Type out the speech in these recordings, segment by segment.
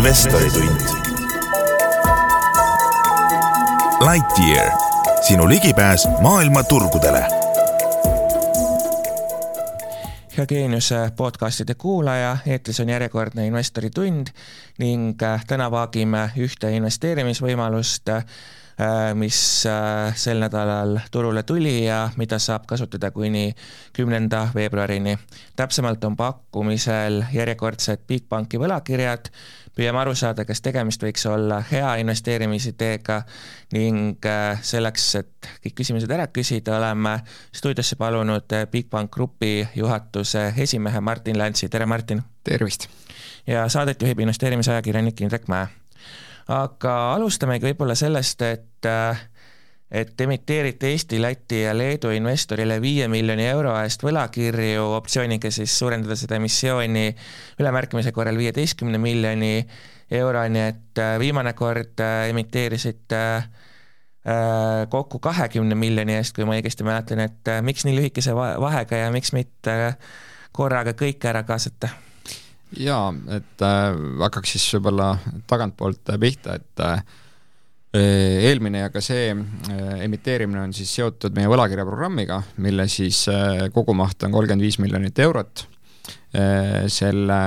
investoritund. Lightyear, sinu ligipääs maailma turgudele. hea Geeniuse podcastide kuulaja, eetris on järjekordne investoritund ning äh, täna vaagime ühte investeerimisvõimalust Äh, mis äh, sel nädalal turule tuli ja mida saab kasutada kuni kümnenda veebruarini. täpsemalt on pakkumisel järjekordsed Bigbanki võlakirjad, püüame aru saada, kas tegemist võiks olla hea investeerimisideega ning äh, selleks, et kõik küsimused ära küsida, oleme stuudiosse palunud Bigbank Grupi juhatuse esimehe Martin Läntsi, tere Martin! tervist! ja saadet juhib investeerimisajakirjanik Indrek Mäe aga alustamegi võib-olla sellest, et äh, et emiteerite Eesti, Läti ja Leedu investorile viie miljoni euro eest võlakirju optsiooniga siis suurendada seda emissiooni ülemärkimise korral viieteistkümne miljoni euroni, et äh, viimane kord äh, emiteerisite kokku kahekümne miljoni eest, kui ma õigesti mäletan, et miks nii lühikese vahega ja miks mitte korraga kõike ära kaasata? jaa, et äh, hakkaks siis võib-olla tagantpoolt pihta, et äh, eelmine ja ka see äh, emiteerimine on siis seotud meie võlakirjaprogrammiga, mille siis äh, kogumaht on kolmkümmend viis miljonit eurot äh,. selle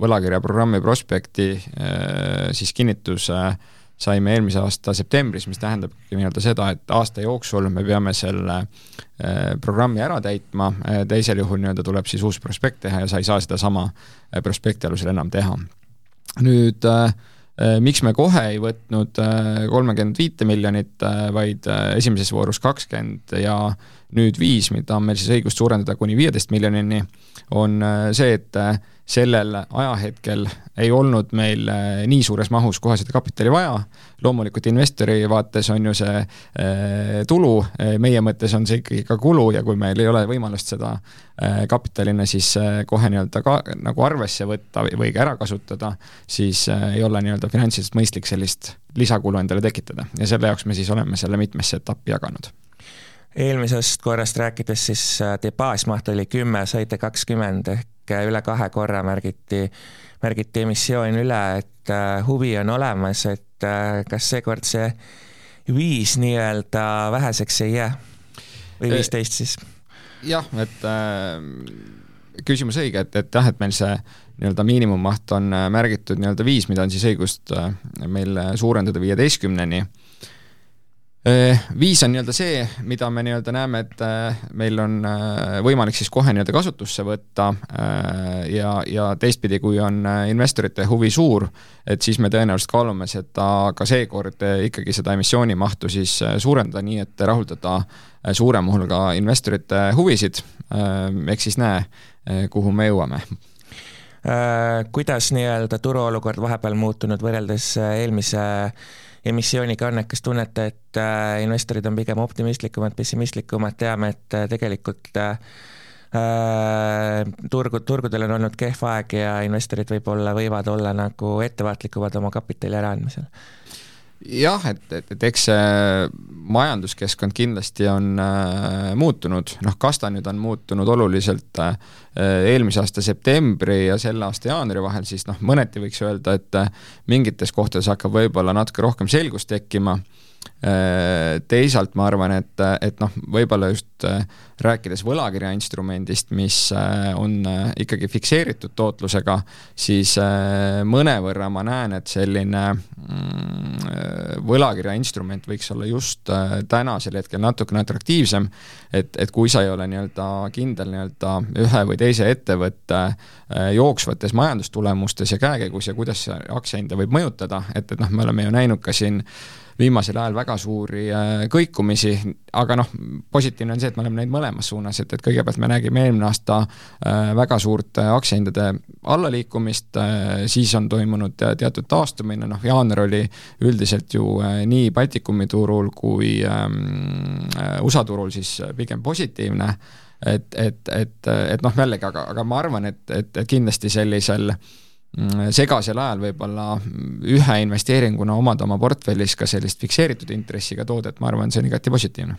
võlakirjaprogrammi prospekti äh, siis kinnituse äh, saime eelmise aasta septembris, mis tähendabki nii-öelda seda, et aasta jooksul me peame selle äh, programmi ära täitma, äh, teisel juhul nii-öelda tuleb siis uus prospekt teha ja sa ei saa sedasama äh, prospekti alusel enam teha. nüüd miks me kohe ei võtnud kolmekümmend viite miljonit, vaid esimeses voorus kakskümmend ja nüüd viis, mida on meil siis õigust suurendada kuni viieteist miljonini, on see, et sellel ajahetkel ei olnud meil äh, nii suures mahus kohe seda kapitali vaja, loomulikult investori vaates on ju see äh, tulu, äh, meie mõttes on see ikkagi ka kulu ja kui meil ei ole võimalust seda kapitalina siis kohe nii-öelda ka nagu arvesse võtta või ka ära kasutada, siis ei ole nii-öelda finantsiliselt mõistlik sellist lisakulu endale tekitada. Ja selle jaoks me siis oleme selle mitmesse etappi jaganud. Eelmisest korrast rääkides siis teie baasmaht oli kümme, saite kakskümmend ehk üle kahe korra märgiti, märgiti emissioon üle, et äh, huvi on olemas, et äh, kas seekord see viis nii-öelda väheseks ei jää või äh, viisteist siis? jah, et äh, küsimus õige, et, et jah, et meil see nii-öelda miinimummaht on märgitud nii-öelda viis, mida on siis õigust meil suurendada viieteistkümneni viis on nii-öelda see, mida me nii-öelda näeme, et äh, meil on äh, võimalik siis kohe nii-öelda kasutusse võtta ja, ja teistpidi, kui on investorite huvi suur, et siis me tõenäoliselt kaalume seda ka seekord ikkagi seda emissiooni mahtu siis suurendada, nii et rahuldada suurema hulga investorite huvisid, ehk siis näe, kuhu me jõuame. Kuidas nii-öelda turuolukord vahepeal muutunud võrreldes eelmise emissiooniga on, et kas tunnete, et äh, investorid on pigem optimistlikumad, pessimistlikumad, teame, et äh, tegelikult äh, turgu, turgudel on olnud kehv aeg ja investorid võib-olla võivad olla nagu ettevaatlikumad oma kapitali äraandmisel jah, et, et, et eks see majanduskeskkond kindlasti on äh, muutunud, noh, kas ta nüüd on muutunud oluliselt äh, eelmise aasta septembri ja selle aasta jaanuari vahel, siis noh, mõneti võiks öelda, et äh, mingites kohtades hakkab võib-olla natuke rohkem selgust tekkima. äh,, teisalt ma arvan, et, et noh, võib-olla just äh, rääkides võlakirja instrumendist, mis äh, on ikkagi fikseeritud tootlusega, siis mõnevõrra ma näen, et selline mm, võlakirja instrument võiks olla just tänasel hetkel natukene atraktiivsem, et, et kui sa ei ole nii-öelda kindel nii-öelda ühe või teise ettevõtte jooksvates majandustulemustes ja käekäigus ja kuidas see aktsiahinda võib mõjutada, et, et noh, me oleme ju näinud ka siin viimasel ajal väga suuri äh, kõikumisi, aga noh, positiivne on see, et me oleme näinud mõlemas suunas, et, et kõigepealt me nägime eelmine aasta äh, väga suurt äh, aktsiahindade allaliikumist, siis on toimunud teatud taastumine, noh, jaanuar oli üldiselt ju nii Baltikumi turul kui ähm, USA turul siis pigem positiivne et, et, et, et noh, jällegi, aga, aga ma arvan, et, et, et kindlasti sellisel äh, segasel ajal võib-olla ühe investeeringuna omada oma portfellis ka sellist fikseeritud intressiga toodet, ma arvan, see on igati positiivne.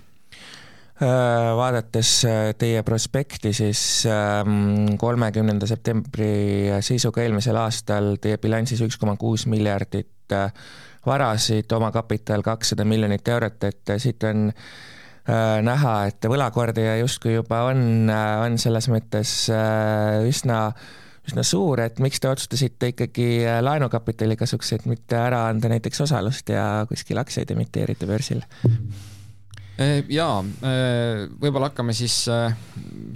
Vaadates teie prospekti, siis ähm, kolmekümnenda septembri seisuga eelmisel aastal teie bilansis üks koma kuus miljardit varasid, omakapital kakssada miljonit eurot, et siit on näha, et võlakordaja justkui juba on, on selles mõttes üsna üsna suur, et miks te otsustasite ikkagi äh, laenukapitali kasuks, et mitte ära anda näiteks osalust ja kuskil aktsiaid emiteerida börsil? Äh, jaa, äh, võib-olla hakkame siis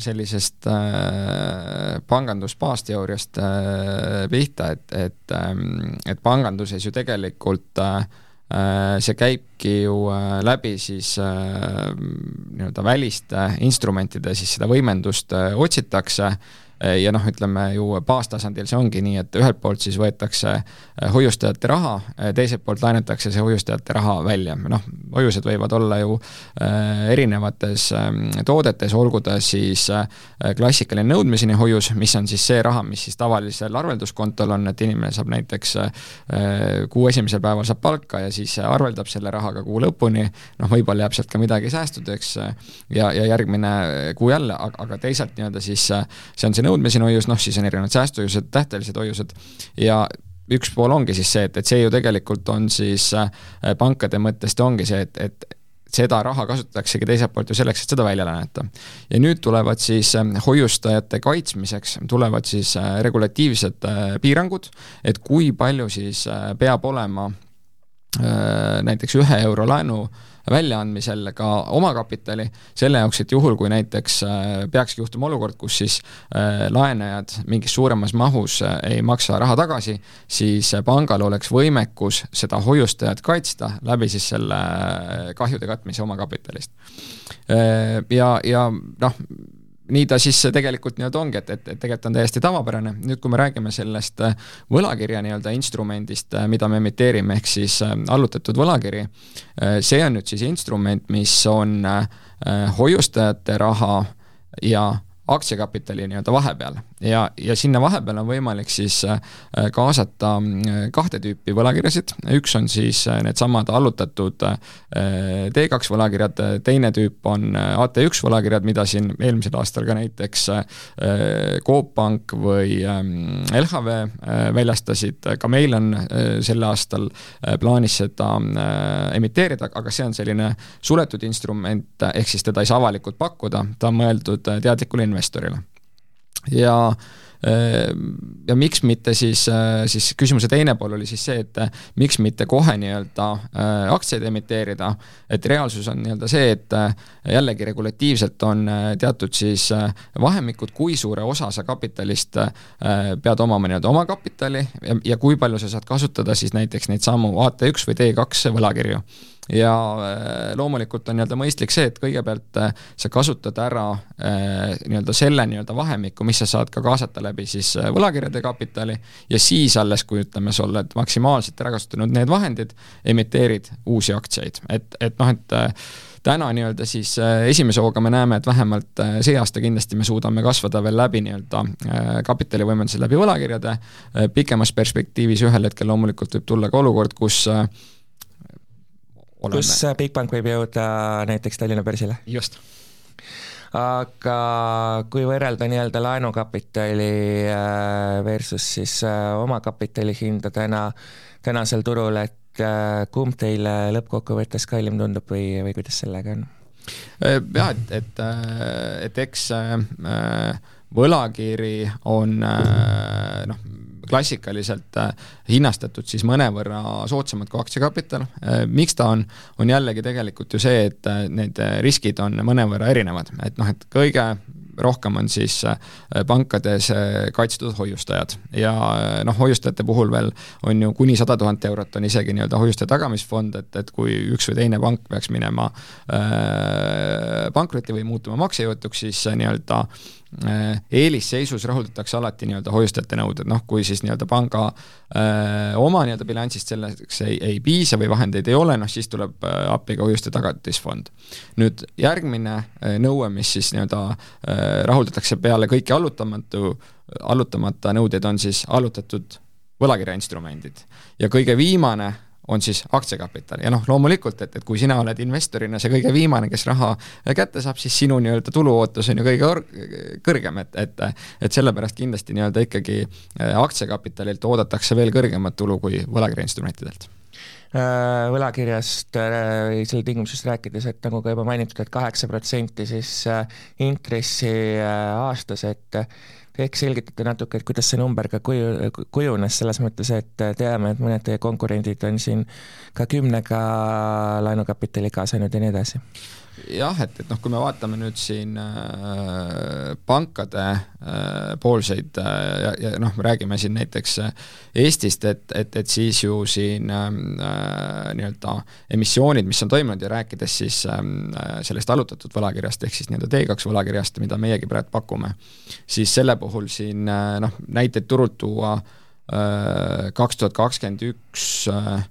sellisest pangandus-baasteooriast pihta, et, et, ähm, et panganduses ju tegelikult see käibki ju läbi siis nii-öelda väliste instrumentide, siis seda võimendust otsitakse ja noh, ütleme ju baastasandil see ongi nii, et ühelt poolt siis võetakse äh, hoiustajate raha, äh, teiselt poolt laenatakse see hoiustajate raha välja, noh, hoiused võivad olla ju erinevates ähm, toodetes, olgu ta siis klassikaline nõudmiseni hoius, mis on siis see raha, mis siis tavalisel arvelduskontol on, et inimene saab näiteks kuu esimesel päeval saab palka ja siis arveldab selle rahaga kuu lõpuni, noh, võib-olla jääb sealt ka midagi säästudeks ja, ja järgmine kuu jälle, aga, aga teisalt nii-öelda siis see on see nõudmiseni hoius, noh siis on erinevad säästuhoiused, tähtelised hoiused ja üks pool ongi siis see, et, et see ju tegelikult on siis äh, pankade mõttest ongi see, et, et seda raha kasutataksegi teiselt poolt ju selleks, et seda välja laenata. ja nüüd tulevad siis äh, hoiustajate kaitsmiseks, tulevad siis äh, regulatiivsed piirangud, et kui palju siis peab olema näiteks ühe euro laenu äh, väljaandmisel ka omakapitali, selle jaoks, et juhul, kui näiteks äh, peakski juhtuma olukord, kus siis äh, laenajad mingis suuremas mahus äh, ei maksa raha tagasi, siis pangal oleks võimekus seda hoiustajat kaitsta läbi siis selle kahjude katmise omakapitalist. Ja, ja noh, nii ta siis tegelikult nii-öelda ongi, et, et, et tegelikult on täiesti tavapärane, nüüd kui me räägime sellest äh, võlakirja nii-öelda instrumendist, äh, mida me emiteerime, ehk siis äh, allutatud võlakiri, see on nüüd siis instrument, mis on hoiustajate raha ja aktsiakapitali nii-öelda vahepeal ja, ja sinna vahepeal on võimalik siis äh, kaasata äh, kahte tüüpi võlakirjasid, üks on siis äh, needsamad allutatud T2 võlakirjad, teine tüüp on AT1 võlakirjad, mida siin eelmisel aastal ka näiteks Coop Pank või ähm, LHV väljastasid, ka meil on sel aastal plaanis seda emiteerida, aga see on selline suletud instrument, ehk siis teda ei saa avalikult pakkuda, ta on mõeldud teadlikule investorile. Ja ja miks mitte siis, siis küsimuse teine pool oli siis see, et miks mitte kohe nii-öelda aktsiaid emiteerida, et reaalsus on nii-öelda see, et jällegi regulatiivselt on teatud siis vahemikud, kui suure osa sa kapitalist pead omama nii-öelda omakapitali ja, ja kui palju sa saad kasutada siis näiteks neid samu AT1 või T2 võlakirju ja äh, loomulikult on nii-öelda mõistlik see, et kõigepealt äh, sa kasutad ära äh, nii-öelda selle nii-öelda vahemikku, mis sa saad ka kaasata läbi siis võlakirjade kapitali ja siis alles, kui ütleme, sa oled maksimaalselt ära kasutanud need vahendid, emiteerid uusi aktsiaid, et, et noh, et täna nii-öelda siis esimese hooga me näeme, et vähemalt see aasta kindlasti me suudame kasvada veel läbi nii-öelda kapitalivõimenduse läbi võlakirjade, pikemas perspektiivis ühel hetkel loomulikult võib tulla ka olukord, kus oleme. kus äh, Bigbank võib jõuda näiteks Tallinna börsile? just. aga kui võrrelda nii-öelda laenukapitali äh, versus siis äh, omakapitali hinda täna, tänasel turul, et kumb teile lõppkokkuvõttes kallim tundub või, või kuidas sellega on? jah, et, et, et eks võlakiri on noh, klassikaliselt äh, hinnastatud siis mõnevõrra soodsamalt kui aktsiakapital. Äh, miks ta on, on jällegi tegelikult ju see, et äh, need riskid on mõnevõrra erinevad, et noh, et kõige rohkem on siis pankades kaitstud hoiustajad. Ja noh, hoiustajate puhul veel on ju kuni sada tuhat eurot on isegi nii-öelda hoiuste tagamisfond, et, et kui üks või teine pank peaks minema äh, pankrotti või muutuma maksejõuetuks, siis nii-öelda eelisseisus rahuldatakse alati nii-öelda hoiustajate nõuded, noh kui siis nii-öelda panga öö, äh, oma nii-öelda bilansist selleks ei, ei piisa või vahendeid ei ole, noh siis tuleb äh, appi ka hoiuste tagatisfond. nüüd järgmine nõue, mis siis nii-öelda rahuldatakse peale kõiki allutamatu, allutamata nõudeid, on siis allutatud võlakirjainstrumendid. ja kõige viimane on siis aktsiakapital. Ja noh, loomulikult, et, et kui sina oled investorina see kõige viimane, kes raha kätte saab, siis sinu nii-öelda tuluootus on ju kõige kõrgem, et, et et sellepärast kindlasti nii-öelda ikkagi aktsiakapitalilt oodatakse veel kõrgemat tulu kui võlakirjainstrumentidelt. Äh, võlakirjast äh, selle tingimusest rääkides, et nagu ka juba mainitud, et kaheksa protsenti siis äh, intressi aastas, et ehk selgitate natuke, et kuidas see number ka kuju, kujunes, selles mõttes, et teame, et mõned teie konkurendid on siin ka kümnega laenukapitali kaasanud ja nii edasi jah, et, et noh, kui me vaatame nüüd siin äh, pankade äh, poolseid äh, ja, ja noh, me räägime siin näiteks äh, Eestist, et, et, et siis ju siin äh, nii-öelda emissioonid, mis on toimunud ja rääkides siis äh, sellest allutatud võlakirjast, ehk siis nii-öelda T2 võlakirjast, mida meiegi praegu pakume, siis selle puhul siin äh, noh, näiteid turult tuua äh, kaks tuhat kakskümmend üks äh,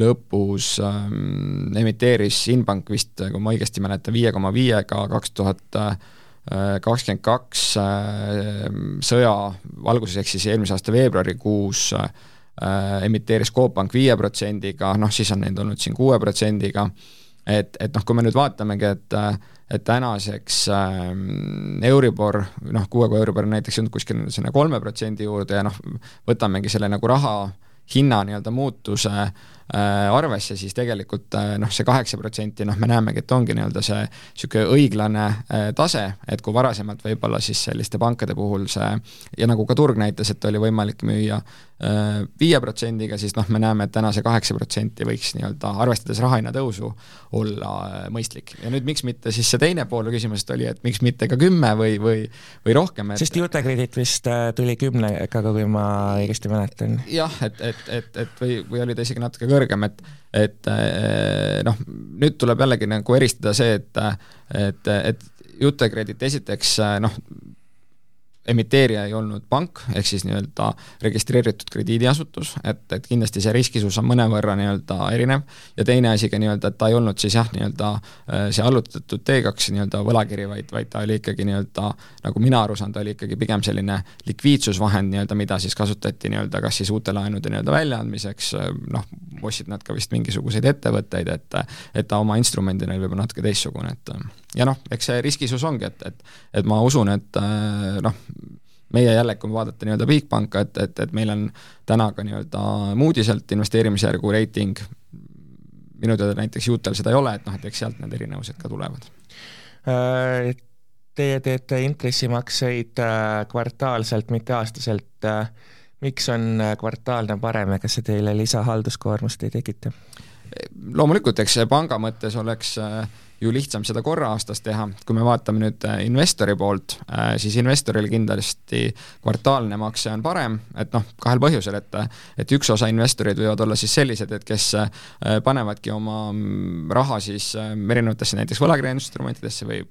lõpus ähm, emiteeris Inbank vist, kui ma õigesti mäletan, viie koma viiega kaks tuhat kakskümmend kaks äh, sõja valguses, ehk siis eelmise aasta veebruarikuus äh, emiteeris Coop Pank viie protsendiga, noh siis on neid olnud siin kuue protsendiga, et, et noh, kui me nüüd vaatamegi, et et tänaseks äh, Euribor, noh, kuuega Euribor on näiteks jõudnud kuskil sinna kolme protsendi juurde ja noh, võtamegi selle nagu raha hinna nii-öelda muutuse äh, Äh, arvesse, siis tegelikult äh, noh, see kaheksa protsenti, noh, me näemegi, et ongi nii-öelda see niisugune õiglane äh, tase, et kui varasemalt võib-olla siis selliste pankade puhul see ja nagu ka turg näitas, et oli võimalik müüa viie protsendiga, siis noh, me näeme, et täna see kaheksa protsenti võiks nii-öelda, arvestades rahahinna tõusu, olla mõistlik. ja nüüd miks mitte siis see teine pool küsimusest oli, et miks mitte ka kümme või, või, või rohkem et.... sest Jutekredit vist tuli kümnega, kui ma õigesti mäletan. jah, et, et, et, et või, või oli ta isegi natuke kõrgem, et et eh, noh, nüüd tuleb jällegi nagu eristada see, et et, et Jutekredit esiteks noh, emiteerija ei olnud pank, ehk siis nii-öelda registreeritud krediidiasutus, et, et kindlasti see riskisus on mõnevõrra nii-öelda erinev, ja teine asi ka nii-öelda, et ta ei olnud siis jah, nii-öelda äh, see allutatud T2 nii-öelda võlakiri, vaid, vaid ta oli ikkagi nii-öelda, nagu mina aru saan, ta oli ikkagi pigem selline likviidsusvahend nii-öelda, mida siis kasutati nii-öelda kas siis uute laenude nii-öelda väljaandmiseks, noh, ostsid nad ka vist mingisuguseid ettevõtteid, et et ta oma instrumendina oli võib-olla natuke teistsugune, et ja noh, eks see riskisus ongi, et, et et ma usun, et noh, meie jälle, kui vaadata nii-öelda Bigbanka, et, et, et meil on täna ka nii-öelda Moody'selt investeerimisjärgu reiting, minu teada näiteks Jutel seda ei ole, et noh, et eks sealt need erinevused ka tulevad. Äh, teie teete intressimakseid äh, kvartaalselt, mitte aastaselt. Äh, miks on kvartaalne parem ja kas see teile lisahalduskoormust ei tekita? Loomulikult, eks panga mõttes oleks äh, ju lihtsam seda korra aastas teha, kui me vaatame nüüd äh, investori poolt, äh, siis investoril kindlasti kvartaalne makse on parem, et noh, kahel põhjusel, et et üks osa investoreid võivad olla siis sellised, et kes panevadki oma mm, raha siis erinevatesse näiteks võlakirjainstrumentidesse või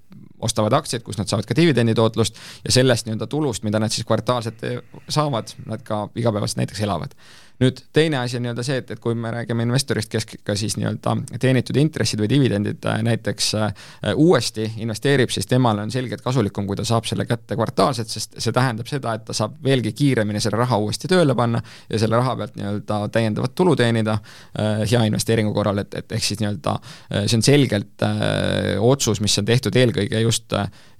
ostavad aktsiaid, kus nad saavad ka dividenditootlust ja sellest nii-öelda tulust, mida nad siis kvartaalselt saavad, nad ka igapäevaselt näiteks elavad nüüd teine asi on nii-öelda see, et, et kui me räägime investorist, kes ka siis nii-öelda teenitud intressid või dividendid äh, näiteks äh, uuesti investeerib, siis temale on selgelt kasulikum, kui ta saab selle kätte kvartaalselt, sest see tähendab seda, et ta saab veelgi kiiremini selle raha uuesti tööle panna ja selle raha pealt nii-öelda täiendavat tulu teenida äh, hea investeeringu korral, et, et ehk siis nii-öelda see on selgelt otsus, mis on tehtud eelkõige just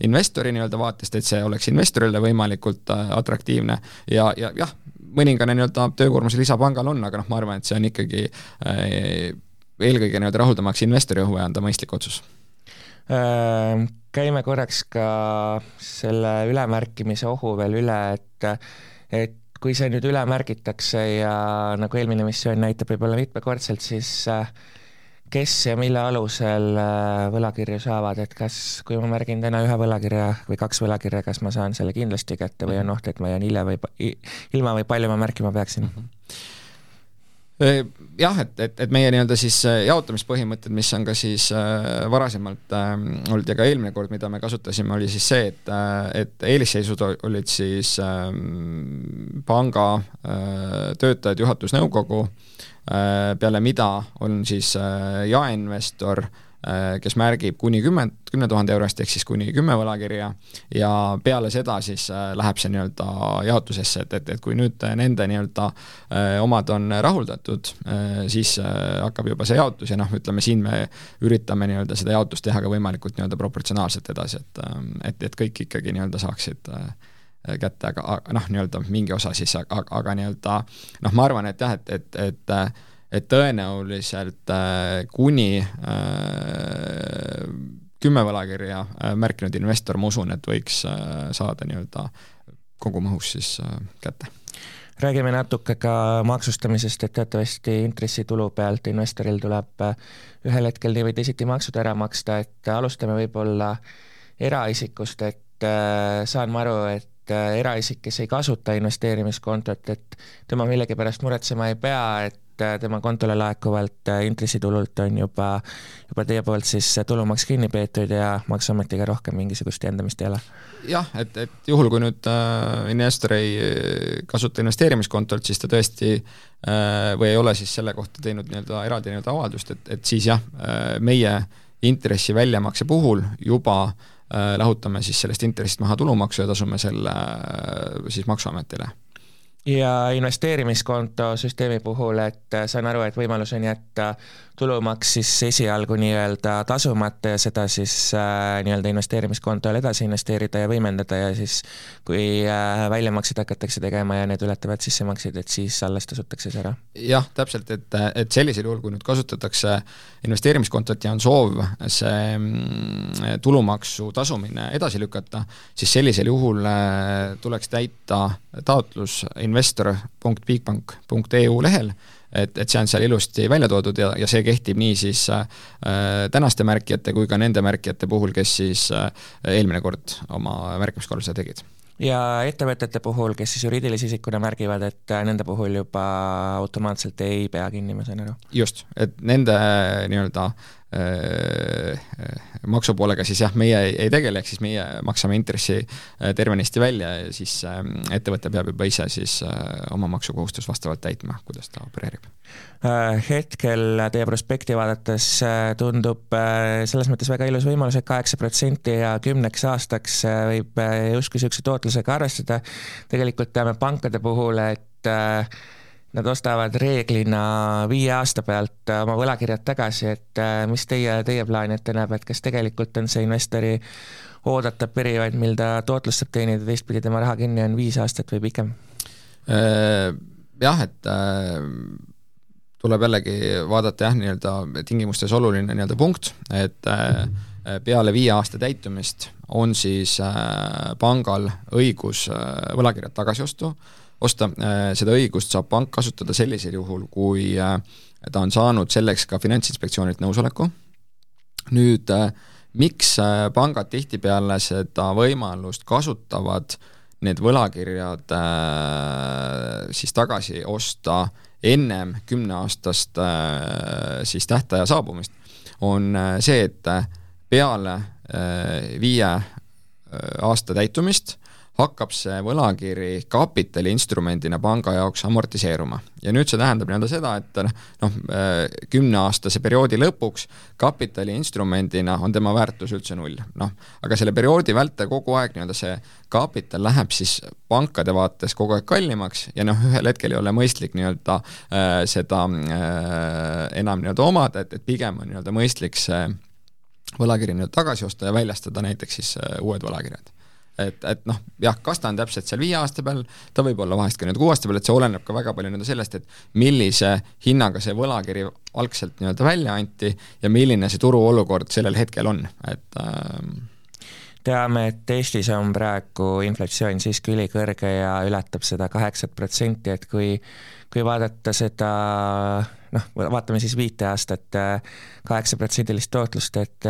investori nii-öelda vaatest, et see oleks investorile võimalikult atraktiivne ja, ja jah, mõningane nii-öelda töökoormuse lisa pangal on, aga noh, ma arvan, et see on ikkagi äh, eelkõige nii-öelda rahuldamaks investori huve anda mõistlik otsus äh,. Käime korraks ka selle ülemärkimise ohu veel üle, et et kui see nüüd üle märgitakse ja nagu eelmine missioon näitab võib-olla mitmekordselt, siis äh, kes ja mille alusel äh, võlakirju saavad, et kas, kui ma märgin täna ühe võlakirja või kaks võlakirja, kas ma saan selle kindlasti kätte või on oht, et ma jään hilja või ilma või palju ma märkima peaksin mm? -hmm jah, et, et, et meie nii-öelda siis äh, jaotamispõhimõtted, mis on ka siis äh, varasemalt äh, olnud ja ka eelmine kord, mida me kasutasime, oli siis see, et äh,, et eelisseisud olid siis äh, panga äh, töötajad, juhatus, nõukogu äh,, peale mida on siis äh, jaeinvestor Äh, kes märgib kuni kümme, kümne tuhande eurost, ehk siis kuni kümme võlakirja ja peale seda siis äh, läheb see nii-öelda jaotusesse, et, et, et kui nüüd nende nii-öelda äh, omad on rahuldatud, siis hakkab juba see jaotus ja noh, ütleme siin me üritame nii-öelda seda jaotust teha ka võimalikult nii-öelda proportsionaalselt edasi, et et, et kõik ikkagi nii-öelda saaksid kätte, aga noh, nii-öelda mingi osa siis, aga, aga nii-öelda noh, ma arvan, et jah, et, et, et et tõenäoliselt äh, kuni äh, kümme võlakirja äh, märkinud investor, ma usun, et võiks saada nii-öelda kogumahus siis kätte. Räägime natuke ka maksustamisest, et teatavasti intressitulu pealt investoril tuleb ühel hetkel nii või teisiti maksud ära maksta, et alustame võib-olla eraisikust, et saan ma aru, et eraisik, kes ei kasuta investeerimiskontot, et tema millegipärast muretsema ei pea, et tema kontole laekuvalt äh, intressitulult on juba, juba teie poolt siis tulumaks kinni peetud ja Maksuametiga rohkem mingisugust jändamist ei ole? jah, et, et juhul, kui nüüd äh, investor ei äh, kasuta investeerimiskontot, siis ta tõesti äh, või ei ole siis selle kohta teinud nii-öelda eraldi nii-öelda avaldust, et, et siis jah äh,, meie intressi väljamakse puhul juba äh, lahutame siis sellest intressist maha tulumaksu ja tasume selle äh, siis Maksuametile ja investeerimiskonto süsteemi puhul, et äh, saan aru, et võimalus on jätta tulumaks siis esialgu nii-öelda tasumata ja seda siis äh, nii-öelda investeerimiskontole edasi investeerida ja võimendada ja siis kui äh, väljamakseid hakatakse tegema ja need ületavad sissemakseid, et siis alles tasutakse see ära? jah, täpselt, et, et sellisel juhul, kui nüüd kasutatakse investeerimiskontot ja on soov see mm, tulumaksu tasumine edasi lükata, siis sellisel juhul äh, tuleks täita taotlus investor.bigbank.eu lehel, et, et see on seal ilusti välja toodud ja, ja see kehtib nii siis äh, tänaste märkijate kui ka nende märkijate puhul, kes siis äh, eelmine kord oma märkimiskorralduse tegid ja ettevõtete puhul, kes siis juriidilise isikuna märgivad, et äh, nende puhul juba automaatselt ei pea kinni, ma sain aru? just, et nende äh, nii-öelda Äh, maksupoolega siis jah, meie ei, tegele, ehk siis meie maksame intressi äh, tervenisti välja ja siis ettevõte peab juba ise siis äh, oma maksukohustust vastavalt täitma, kuidas ta opereerib. Hetkel teie prospekti vaadates tundub selles mõttes väga ilus võimalus et kaheksa protsenti ja kümneks aastaks võib justkui niisuguse tootlusega arvestada. tegelikult teame pankade puhul, et Nad ostavad reeglina viie aasta pealt äh, oma võlakirjad tagasi, et äh, mis teie, teie plaan ette näeb, et kas tegelikult on see investori oodatav periood, mil ta tootlust saab teenida, teistpidi tema raha kinni on viis aastat või pikem? Äh, jah, et tuleb jällegi vaadata jah, nii-öelda tingimustes oluline nii-öelda punkt, et peale viie aasta täitumist on siis pangal õigus võlakirjad tagasi ostu osta, äh, seda õigust saab pank kasutada sellisel juhul, kui äh, ta on saanud selleks ka Finantsinspektsioonilt nõusoleku, nüüd äh, miks pangad tihtipeale seda võimalust kasutavad, need võlakirjad siis tagasi osta ennem kümneaastast siis tähtaja saabumist, on see, et peale viie aasta täitumist hakkab see võlakiri kapitaliinstrumendina panga jaoks amortiseeruma. ja nüüd see tähendab nii-öelda seda, et noh, kümneaastase perioodi lõpuks kapitaliinstrumendina on tema väärtus üldse null. noh, aga selle perioodi vältel kogu aeg nii-öelda see kapital läheb siis pankade vaates kogu aeg kallimaks ja noh, ühel hetkel ei ole mõistlik nii-öelda äh, seda äh, enam nii-öelda omada, et, et pigem on nii-öelda mõistlik see võlakiri nüüd tagasi osta ja väljastada näiteks siis äh, uued võlakirjad et, et noh, jah, kas ta on täpselt seal viie aasta peal, ta võib olla vahest ka nüüd kuue aasta peal, et see oleneb ka väga palju nii-öelda sellest, et millise hinnaga see võlakiri algselt nii-öelda välja anti ja milline see turuolukord sellel hetkel on, et ähm, teame, et Eestis on praegu inflatsioon siiski ülikõrge ja ületab seda kaheksat protsenti, et kui kui vaadata seda noh, vaatame siis viite aastat kaheksaprotsendilist tootlust, et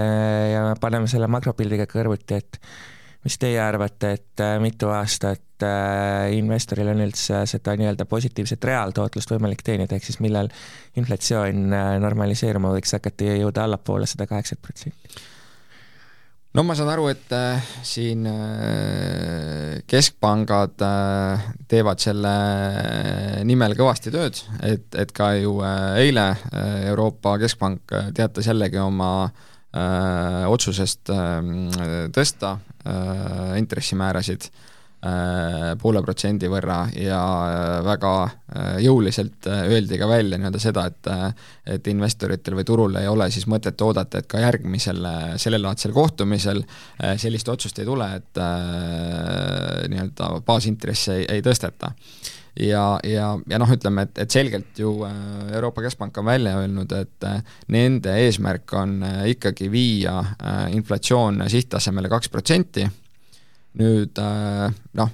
ja paneme selle makropildiga kõrvuti, et mis teie arvate, et äh, mitu aastat äh, investoril on üldse seda nii-öelda positiivset reaaltootlust võimalik teenida, ehk siis millal inflatsioon äh, normaliseeruma võiks hakata ja jõuda allapoole seda kaheksat protsenti? no ma saan aru, et siin keskpangad teevad selle nimel kõvasti tööd, et, et ka ju eile Euroopa Keskpank teatas jällegi oma äh, otsusest äh, tõsta äh, intressimäärasid äh, poole protsendi võrra ja äh, väga äh, jõuliselt öeldi ka välja nii-öelda seda, et et investoritel või turul ei ole siis mõtet oodata, et ka järgmisel sellelaadsel kohtumisel sellist otsust ei tule, et nii-öelda baasintressi ei, ei tõsteta ja, ja, ja noh, ütleme, et, et selgelt ju Euroopa Keskpank on välja öelnud, et nende eesmärk on ikkagi viia inflatsioon sihttasemele kaks protsenti. Nüüd äh, noh,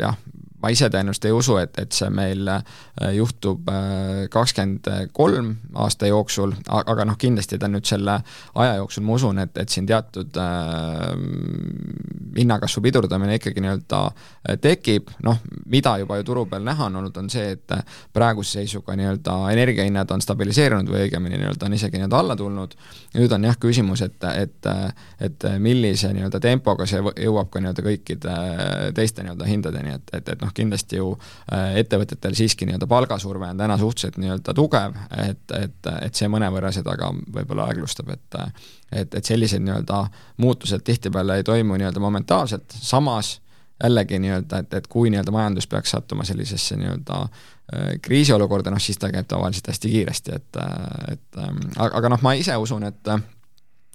jah, ma ise tõenäoliselt ei usu, et, et see meil äh, juhtub äh, kakskümmend kolm aasta jooksul, aga noh, kindlasti ta nüüd selle aja jooksul, ma usun, et, et siin teatud äh, hinnakasvu pidurdamine ikkagi nii-öelda tekib, noh, mida juba ju turu peal näha on olnud, on see, et praeguse seisuga nii-öelda energiahinnad on stabiliseerunud või õigemini nii-öelda on isegi nii-öelda alla tulnud, nüüd on jah küsimus, et, et et millise nii-öelda tempoga see jõuab ka nii-öelda kõikide teiste nii-öelda hindadeni, et, et, et noh, kindlasti ju äh, ettevõtetel siiski nii-öelda palgasurve on täna suhteliselt nii-öelda tugev, et, et, et see mõnevõrra seda ka võib-olla aeglustab, et et, et sellised nii-öelda muutused tihtipeale ei toimu nii-öelda momentaalselt, samas jällegi nii-öelda, et, et kui nii-öelda majandus peaks sattuma sellisesse nii-öelda äh, kriisiolukorda, noh siis ta käib tavaliselt hästi kiiresti, et, et ähm, aga, aga noh, ma ise usun, et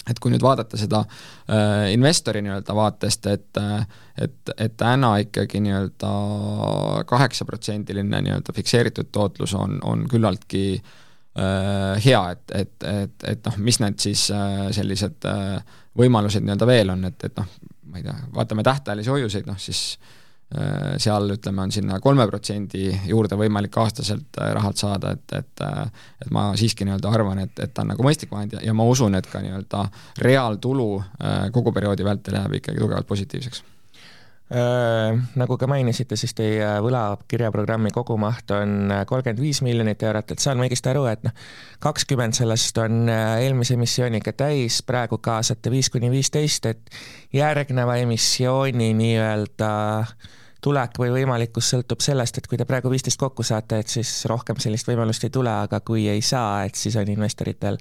et kui nüüd vaadata seda äh, investori nii-öelda vaatest, et äh, et, et täna ikkagi nii-öelda kaheksaprotsendiline nii-öelda fikseeritud tootlus on, on küllaltki äh, hea, et, et, et, et noh, mis need siis äh, sellised äh, võimalused nii-öelda veel on, et, et noh, ma ei tea, vaatame tähtajalisi hoiuseid, noh siis äh, seal ütleme, on sinna kolme protsendi juurde võimalik aastaselt äh, rahalt saada, et, et äh, et ma siiski nii-öelda arvan, et, et ta on nagu mõistlik vahend ja, ja ma usun, et ka nii-öelda reaaltulu kogu perioodi vältel jääb ikkagi tugevalt positiivseks. Äh, nagu ka mainisite, siis teie võlakirjaprogrammi kogumaht on kolmkümmend viis miljonit eurot, et saan ma õigesti aru, et noh, kakskümmend sellest on eelmise emissiooniga täis, praegu kaasate viis kuni viisteist, et järgneva emissiooni nii-öelda tulek või võimalikkus sõltub sellest, et kui te praegu viisteist kokku saate, et siis rohkem sellist võimalust ei tule, aga kui ei saa, et siis on investoritel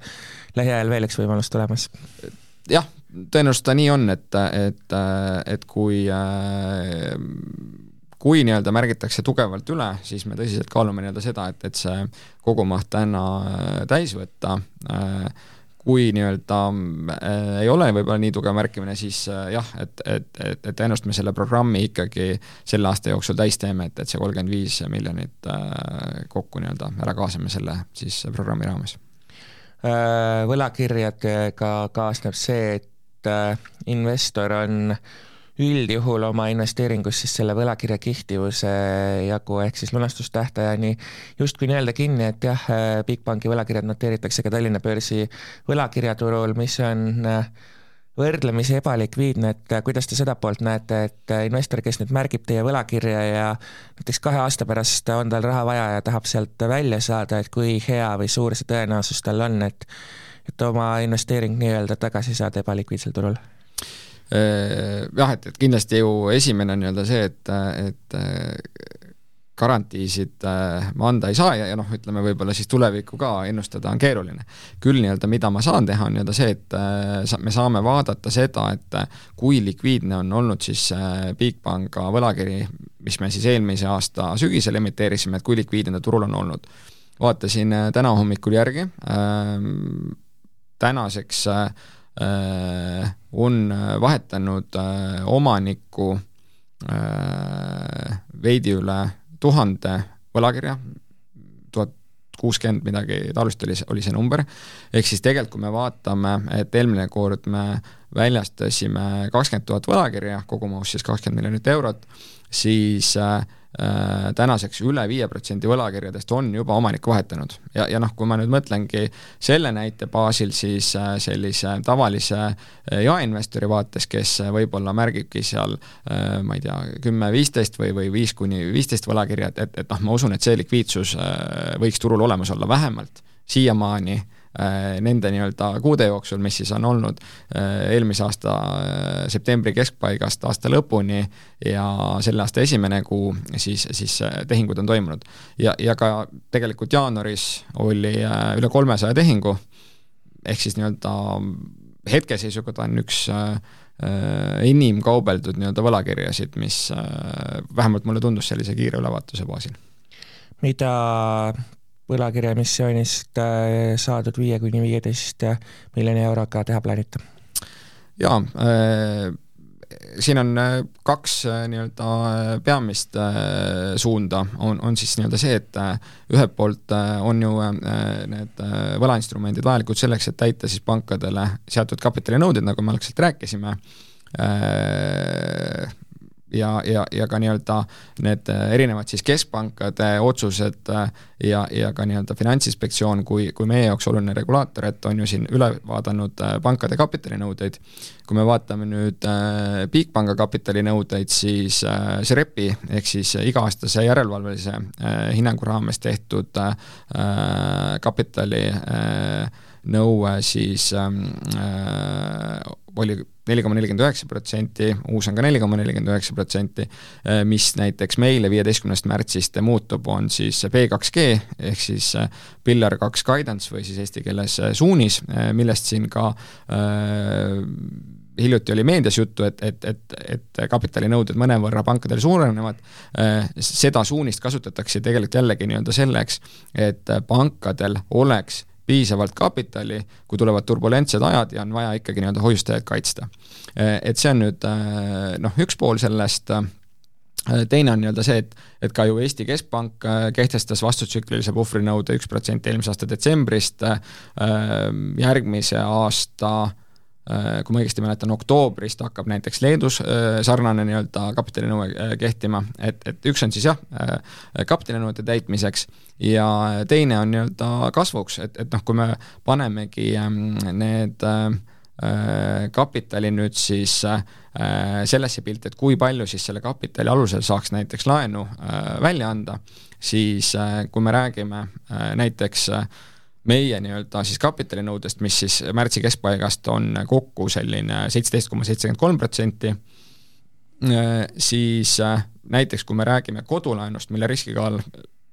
lähiajal veel üks võimalus tulemas. Jah, tõenäoliselt ta nii on, et, et, et kui kui nii-öelda märgitakse tugevalt üle, siis me tõsiselt kaalume nii-öelda seda, et, et see kogumaht täna täis võtta, kui nii-öelda äh, ei ole võib-olla nii tugev märkimine, siis äh, jah, et, et, et, et tõenäoliselt me selle programmi ikkagi selle aasta jooksul täis teeme, et, et see kolmkümmend viis miljonit äh, kokku nii-öelda ära kaasame selle siis programmi raames. Äh, võlakirjadega kaasneb see, et äh, investor on üldjuhul oma investeeringus siis selle võlakirja kehtivuse jagu ehk siis lunastustähtajani justkui nii-öelda kinni, et jah, äh, Bigbanki võlakirjad noteeritakse ka Tallinna börsi võlakirjaturul, mis on äh, võrdlemisi ebalikviidne, et äh, kuidas te seda poolt näete, et investor, kes nüüd märgib teie võlakirja ja näiteks kahe aasta pärast on tal raha vaja ja tahab sealt välja saada, et kui hea või suur see tõenäosus tal on, et et oma investeering nii-öelda tagasi saada ebalikviidsel turul? Äh, jah, et, et kindlasti ju esimene on nii-öelda see, et, et garantiisid äh, ma anda ei saa ja, ja noh, ütleme võib-olla siis tulevikku ka ennustada on keeruline. küll nii-öelda, mida ma saan teha, on nii-öelda see, et äh, me saame vaadata seda, et äh, kui likviidne on olnud siis Bigpanga võlakiri, mis me siis eelmise aasta sügisel emiteerisime, et kui likviidne ta turul on olnud. vaatasin täna hommikul järgi äh,, tänaseks äh, on vahetanud äh, omanikku äh, veidi üle tuhande võlakirja, tuhat kuuskümmend midagi taolist oli, oli see number, ehk siis tegelikult kui me vaatame, et eelmine kord me väljastasime kakskümmend tuhat võlakirja, kogumahus siis kakskümmend miljonit eurot, siis äh, Äh, tänaseks üle viie protsendi võlakirjadest on juba omanikku vahetanud. ja, ja noh, kui ma nüüd mõtlengi selle näite baasil, siis äh, sellise tavalise äh, jaeinvestori vaates, kes võib-olla märgibki seal ma ei tea, kümme-viisteist või, või viis kuni viisteist võlakirja, et, et, noh, ma usun, et see likviidsus võiks turul olemas olla vähemalt siiamaani äh, Äh, nende nii-öelda kuude jooksul, mis siis on olnud äh, eelmise aasta äh, septembri keskpaigast aasta lõpuni ja selle aasta esimene kuu, siis, siis tehingud on toimunud. ja, ja ka tegelikult jaanuaris oli üle kolmesaja tehingu, ehk siis nii-öelda hetkeseisuga ta on üks enim kaubeldud nii-öelda võlakirjasid, mis vähemalt mulle tundus sellise kiire ülevaatuse baasil. mida võlakirjaemissioonist saadud viie kuni viieteist miljoni euroga teha plaanite? jaa äh,, siin on äh, kaks äh, nii-öelda äh, peamist suunda, on, on siis nii-öelda see, et ühelt poolt on ju need võlainstrumendid vajalikud selleks, et täita siis pankadele seatud kapitalinõuded, nagu me algselt rääkisime, ja, ja, ja ka nii-öelda need äh, erinevad siis keskpankade otsused äh, ja, ja ka nii-öelda Finantsinspektsioon kui, kui meie jaoks oluline regulaator, et on ju siin üle vaadanud äh, pankade kapitalinõudeid. kui me vaatame nüüd Bigpanga kapitalinõudeid, siis SREP-i ehk siis iga-aastase järelevalvelise hinnangu raames tehtud kapitali nõue siis ähm, oli neli koma nelikümmend üheksa protsenti, uus on ka neli koma nelikümmend üheksa protsenti, eh, mis näiteks meile viieteistkümnendast märtsist muutub, on siis B2G ehk siis eh, Pillar kaks guidance või siis eesti keeles eh, suunis, millest siin ka äh, hiljuti oli meedias juttu, et, et, et, et kapitalinõuded mõnevõrra pankadel suurenevad, seda suunist kasutatakse tegelikult jällegi nii-öelda selleks, et pankadel oleks piisavalt kapitali, kui tulevad turbulentsed ajad ja on vaja ikkagi nii-öelda hoiustajaid kaitsta. Et see on nüüd noh, üks pool sellest, teine on nii-öelda see, et, et ka ju Eesti Keskpank kehtestas vastutsüklilise puhvrinõude üks protsent eelmise aasta detsembrist, järgmise aasta Äh, kui ma õigesti mäletan, oktoobrist hakkab näiteks Leedus äh, sarnane nii-öelda kapitalinõue äh, kehtima, et, et üks on siis jah, kapitalinõuete täitmiseks ja teine on nii-öelda kasvuks, et, et noh, kui me panemegi ähm, need kapitali nüüd siis sellesse pilti, et kui palju siis selle kapitali alusel saaks näiteks laenu välja anda, siis kui me räägime näiteks äh, meie nii-öelda siis kapitalinõudest, mis siis märtsi keskpaigast on kokku selline seitseteist koma seitsekümmend kolm protsenti, siis äh, näiteks kui me räägime kodulaenust, mille riskikaal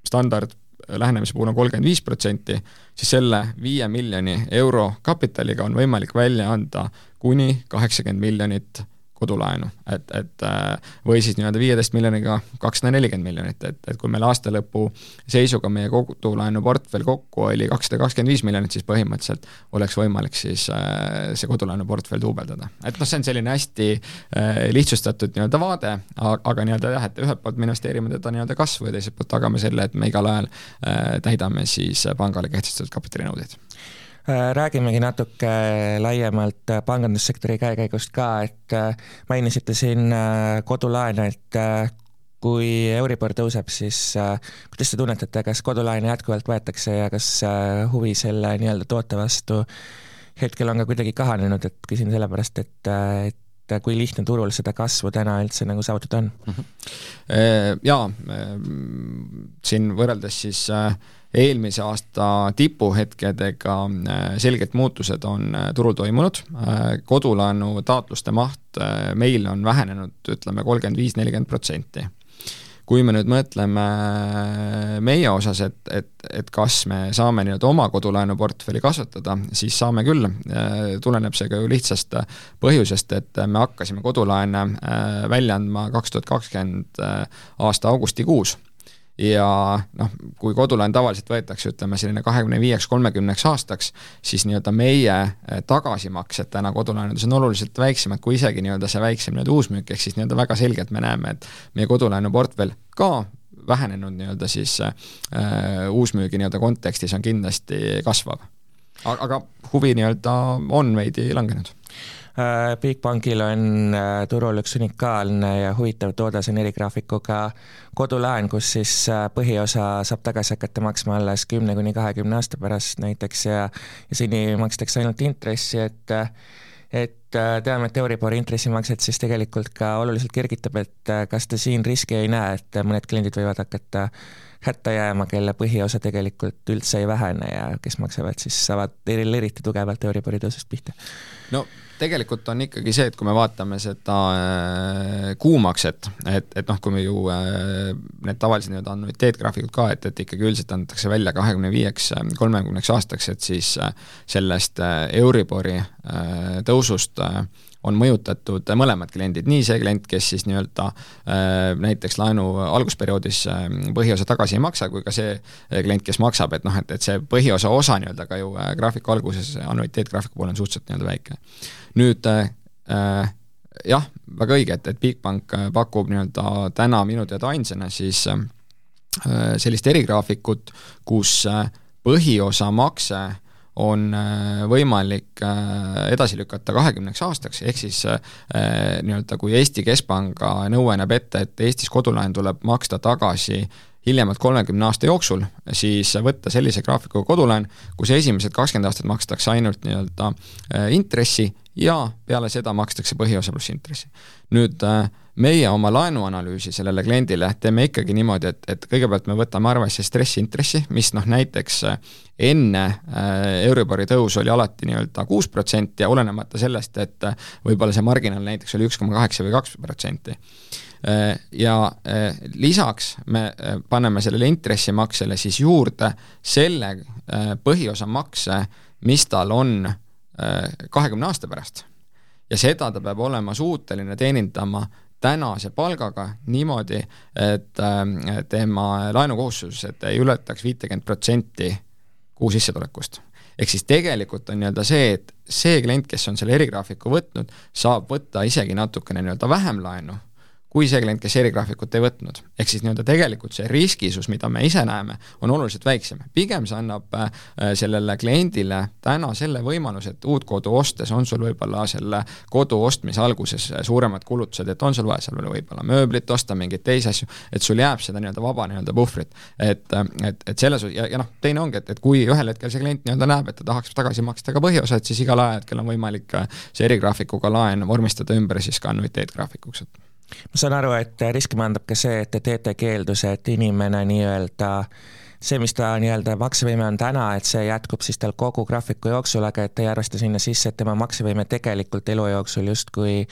standard lähenemise puhul on kolmkümmend viis protsenti, siis selle viie miljoni euro kapitaliga on võimalik välja anda kuni kaheksakümmend miljonit kodulaenu, et, et äh, või siis nii-öelda viieteist miljoniga kakssada nelikümmend miljonit, et, et kui meil aasta lõpu seisuga meie kodulaenu portfell kokku oli kakssada kakskümmend viis miljonit, siis põhimõtteliselt oleks võimalik siis äh, see kodulaenu portfell duubeldada. et noh, see on selline hästi äh, lihtsustatud nii-öelda vaade, aga nii-öelda jah, et ühelt poolt me investeerime teda nii-öelda kasvu ja teiselt poolt tagame selle, et me igal ajal täidame siis pangale kehtestatud kapitalinõudeid räägimegi natuke laiemalt äh, pangandussektori käekäigust ka, et äh, mainisite siin kodulaene, et kui Euribor tõuseb, siis kuidas te tunnetate, kas kodulaene jätkuvalt võetakse ja kas huvi selle nii-öelda toote vastu hetkel on ka kuidagi kahanenud, et küsin sellepärast, et, et kui lihtne turul seda kasvu täna üldse nagu saavutada on? -hmm. Jaa, siin võrreldes siis äh, eelmise aasta tipuhetkedega äh, selgelt muutused on äh, turul toimunud, äh, kodulaenu taotluste maht meil on vähenenud, ütleme, kolmkümmend viis, nelikümmend protsenti. Kui me nüüd mõtleme meie osas, et, et, et kas me saame nii-öelda oma kodulaenuportfelli kasvatada, siis saame küll, tuleneb see ka ju lihtsast põhjusest, et me hakkasime kodulaene välja andma kaks tuhat kakskümmend aasta augustikuus ja noh, kui kodulaen tavaliselt võetakse, ütleme selline kahekümne viieks, kolmekümneks aastaks, siis nii-öelda meie eh, tagasimaksed täna kodulaenudes on oluliselt väiksemad kui isegi nii-öelda see väiksem nii-öelda uusmüük, ehk siis nii-öelda väga selgelt me näeme, et meie kodulaenuportfell ka vähenenud nii-öelda siis äh, uusmüügi nii-öelda kontekstis on kindlasti kasvav. aga huvi nii-öelda on veidi langenud Bigbankil on äh, turul üks unikaalne ja huvitav toode, see on erigraafikuga kodulaen, kus siis äh, põhiosa saab tagasi hakata maksma alles kümne kuni kahekümne aasta pärast näiteks ja ja seni makstakse ainult intressi, et et teame, et Euribori intressimakset siis tegelikult ka oluliselt kergitab, et kas te siin riski ei näe, et mõned kliendid võivad hakata hätta jääma, kelle põhiosa tegelikult üldse ei vähene ja kes maksavad siis, saavad eriti tugevalt Euribori tõusust pihta? no tegelikult on ikkagi see, et kui me vaatame seda äh, kuumakset, et, et noh, kui me ju äh, need tavalised nii-öelda annuiteetgraafikud ka, et, et ikkagi üldiselt antakse välja kahekümne viieks, kolmekümneks aastaks, et siis äh, sellest äh, Euribori äh, tõusust äh, on mõjutatud mõlemad kliendid, nii see klient, kes siis nii-öelda äh, näiteks laenu algusperioodis äh, põhiosa tagasi ei maksa, kui ka see äh, klient, kes maksab, et noh, et, et see põhiosa osa nii-öelda ka ju graafiku alguses annuiteetgraafiku puhul on suhteliselt nii-öelda väike. nüüd äh, jah, väga õige, et, et Bigbank pakub nii-öelda täna minu teada ainsana siis äh, sellist erigraafikut, kus põhiosa makse on äh, võimalik äh, edasi lükata kahekümneks aastaks, ehk siis äh, nii-öelda kui Eesti Keskpanga nõue näeb ette, et Eestis kodulaen tuleb maksta tagasi hiljemalt kolmekümne aasta jooksul, siis võtta sellise graafikuga kodulaen, kus esimesed kakskümmend aastat makstakse ainult nii-öelda intressi ja peale seda makstakse põhiosa pluss intressi. nüüd äh, meie oma laenuanalüüsi sellele kliendile teeme ikkagi niimoodi, et, et kõigepealt me võtame arvesse stressiintressi, mis noh, näiteks äh, enne äh, Euribori tõusu oli alati nii-öelda kuus protsenti ja olenemata sellest, et äh, võib-olla see marginaal näiteks oli üks koma kaheksa või kaks protsenti. Ja lisaks me paneme sellele intressimaksele siis juurde selle põhiosa makse, mis tal on kahekümne aasta pärast. ja seda ta peab olema suuteline teenindama tänase palgaga niimoodi, et äh, tema laenukohustused ei ületaks viitekümmet protsenti kuu sissetulekust. ehk siis tegelikult on nii-öelda see, et see klient, kes on selle erigraafiku võtnud, saab võtta isegi natukene nii-öelda vähem laenu kui see klient, kes erigraafikut ei võtnud. ehk siis nii-öelda tegelikult see riskisus, mida me ise näeme, on oluliselt väiksem. pigem see annab äh, sellele kliendile täna selle võimaluse, et uut kodu ostes on sul võib-olla selle kodu ostmise alguses suuremad kulutused, et on sul vaja seal võib-olla mööblit osta, mingeid teisi asju, et sul jääb seda nii-öelda vaba nii-öelda puhvrit. et, et, et selles ja, ja noh, teine ongi, et, et kui ühel hetkel see klient nii-öelda näeb, et ta tahaks tagasi maksta ka põhiosa, et siis igal ajahetkel on võimalik see erigraafikuga laen vormistada ümber siis ka annuiteetgraafikuks, et ma saan aru, et riski maandab ka see, et te teete keelduse, et inimene nii-öelda see, mis ta nii-öelda maksevõime on täna, et see jätkub siis tal kogu graafiku jooksul, aga et ei arvesta sinna sisse, et tema maksevõime tegelikult elu jooksul justkui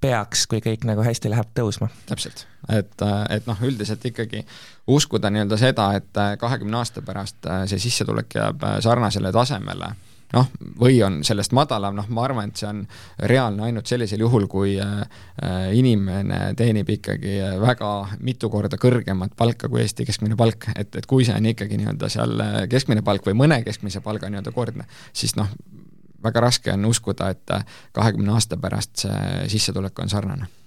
peaks, kui kõik nagu hästi läheb, tõusma. täpselt, et, et noh, üldiselt ikkagi uskuda nii-öelda seda, et kahekümne aasta pärast see sissetulek jääb sarnasele tasemele noh, või on sellest madalam, noh, ma arvan, et see on reaalne ainult sellisel juhul, kui äh, äh, inimene teenib ikkagi väga mitu korda kõrgemat palka kui Eesti keskmine palk, et, et kui see on ikkagi nii-öelda seal äh, keskmine palk või mõne keskmise palga nii-öelda kordne, siis noh, väga raske on uskuda, et kahekümne aasta pärast see sissetulek on sarnane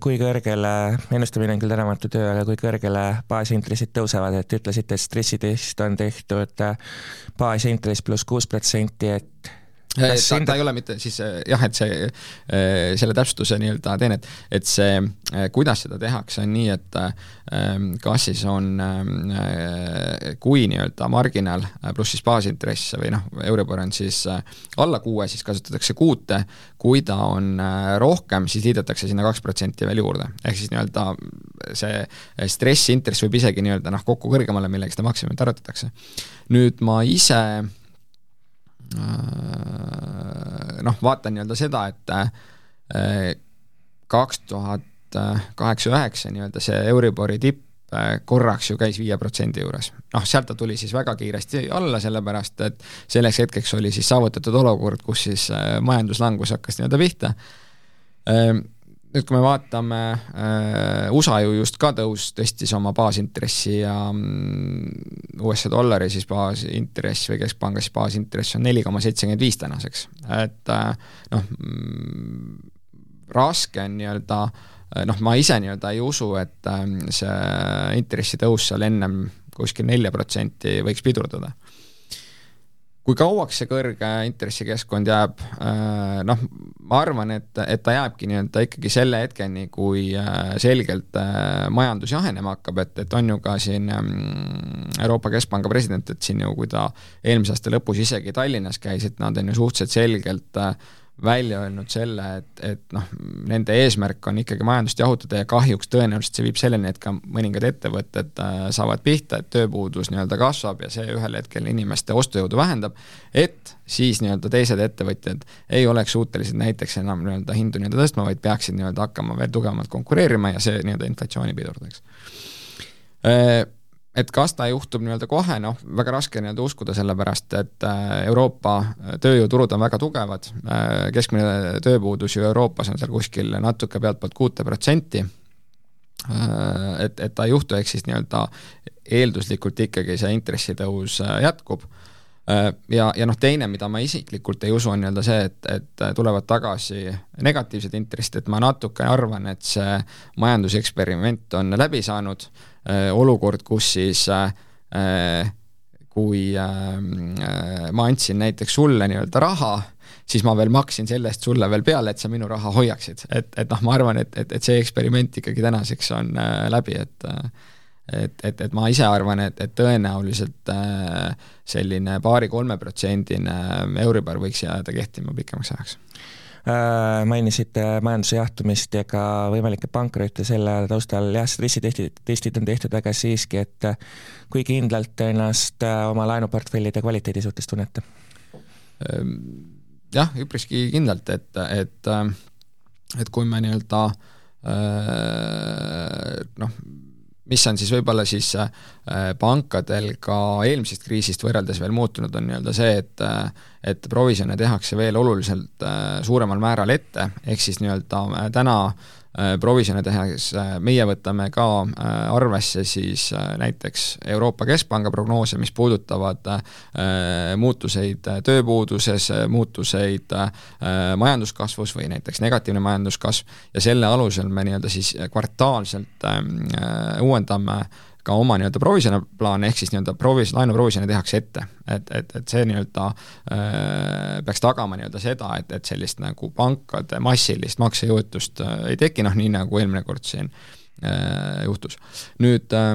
kui kõrgele, ennustamine on küll tänamatu töö, aga kui kõrgele baasintressid tõusevad, et ütlesite, et stressitest on tehtud äh, baasintress pluss kuus protsenti, et ta, sind... ta ei ole mitte siis äh, jah, et see, äh, selle täpsustuse nii-öelda teen, et, et see, äh, kuidas seda tehakse, on nii, et kas siis on, kui nii-öelda marginaal pluss siis baasintress või noh, Euribor on siis alla kuue, siis kasutatakse kuute, kui ta on rohkem, siis liidetakse sinna kaks protsenti veel juurde. ehk siis nii-öelda see stressintress võib isegi nii-öelda noh, kokku kõrgemale, millega seda maksimumit arvutatakse. nüüd ma ise noh, vaatan nii-öelda seda, et äh, kaks tuhat kaheksa-üheksa nii-öelda see Euribori tipp äh, korraks ju käis viie protsendi juures. noh, sealt ta tuli siis väga kiiresti alla, sellepärast et selleks hetkeks oli siis saavutatud olukord, kus siis majanduslangus hakkas nii-öelda pihta nüüd, kui me vaatame äh,, USA ju just ka tõus, tõstis oma baasintressi ja mm, USA dollari siis baasintress või keskpanga siis baasintress on neli koma seitsekümmend viis tänaseks, et äh, noh mm,, raske on nii-öelda noh, ma ise nii-öelda ei usu, et äh, see intressitõus seal ennem kuskil nelja protsenti võiks pidurdada kui kauaks see kõrge intressikeskkond jääb, äh, noh, ma arvan, et, et ta jääbki nii-öelda ikkagi selle hetkeni, kui äh, selgelt äh, majandus jahenema hakkab, et, et on ju ka siin mm, Euroopa Keskpanga president, et siin ju, kui ta eelmise aasta lõpus isegi Tallinnas käis, et nad on ju suhteliselt selgelt välja öelnud selle, et, et noh, nende eesmärk on ikkagi majandust jahutada ja kahjuks tõenäoliselt see viib selleni, et ka mõningad ettevõtted äh, saavad pihta, et tööpuudus nii-öelda kasvab ja see ühel hetkel inimeste ostujõudu vähendab, et siis nii-öelda teised ettevõtjad ei oleks suutelised näiteks enam nii-öelda hindu nii-öelda tõstma, vaid peaksid nii-öelda hakkama veel tugevamalt konkureerima ja see nii-öelda inflatsiooni pidurdaks. Äh, et kas ta juhtub nii-öelda kohe, noh, väga raske nii-öelda uskuda, sellepärast et äh, Euroopa tööjõuturud on väga tugevad, äh, keskmine tööpuudus ju Euroopas on seal kuskil natuke pealtpoolt kuute protsenti, äh, et, et ta ei juhtu, ehk siis nii-öelda eelduslikult ikkagi see intressitõus jätkub. Ja, ja noh, teine, mida ma isiklikult ei usu, on nii-öelda see, et, et tulevad tagasi negatiivsed intressid, et ma natuke arvan, et see majanduseksperiment on läbi saanud Äh, olukord, kus siis äh, äh, kui ma andsin näiteks sulle nii-öelda raha, siis ma veel maksin selle eest sulle veel peale, et sa minu raha hoiaksid. et, et noh, ma arvan, et, et, et see eksperiment ikkagi tänaseks on läbi, et et, et, et ma ise arvan, et, et tõenäoliselt selline paari-kolmeprotsendine Euribor võiks jääda kehtima pikemaks ajaks Äh, mainisite majanduse jahtumist ja ka võimalikke pankrotte selle taustal, jah, stressitestid, testid on tehtud, aga siiski, et äh, kui kindlalt ennast äh, oma laenuportfellide kvaliteedi suhtes tunnete? Ehm, jah, üpriski kindlalt, et, et et kui me nii-öelda noh, mis on siis võib-olla siis äh, pankadel ka eelmisest kriisist võrreldes veel muutunud, on nii-öelda see, et äh, et provisjone tehakse veel oluliselt äh, suuremal määral ette, ehk siis nii-öelda täna provisjone tehes äh, meie võtame ka äh, arvesse siis näiteks Euroopa Keskpanga prognoose, mis puudutavad muutuseid tööpuuduses, muutuseid majanduskasvus või näiteks negatiivne majanduskasv. Ja selle alusel me nii-öelda siis kvartaalselt uuendame ka oma nii-öelda provisjoni plaan, ehk siis nii-öelda provis-, laenuprovisjoni tehakse ette. et, et, et see nii-öelda äh, peaks tagama nii-öelda seda, et, et sellist nagu pankade massilist maksejõuetust äh, ei teki, noh nii nagu eelmine kord siin äh, juhtus. nüüd äh,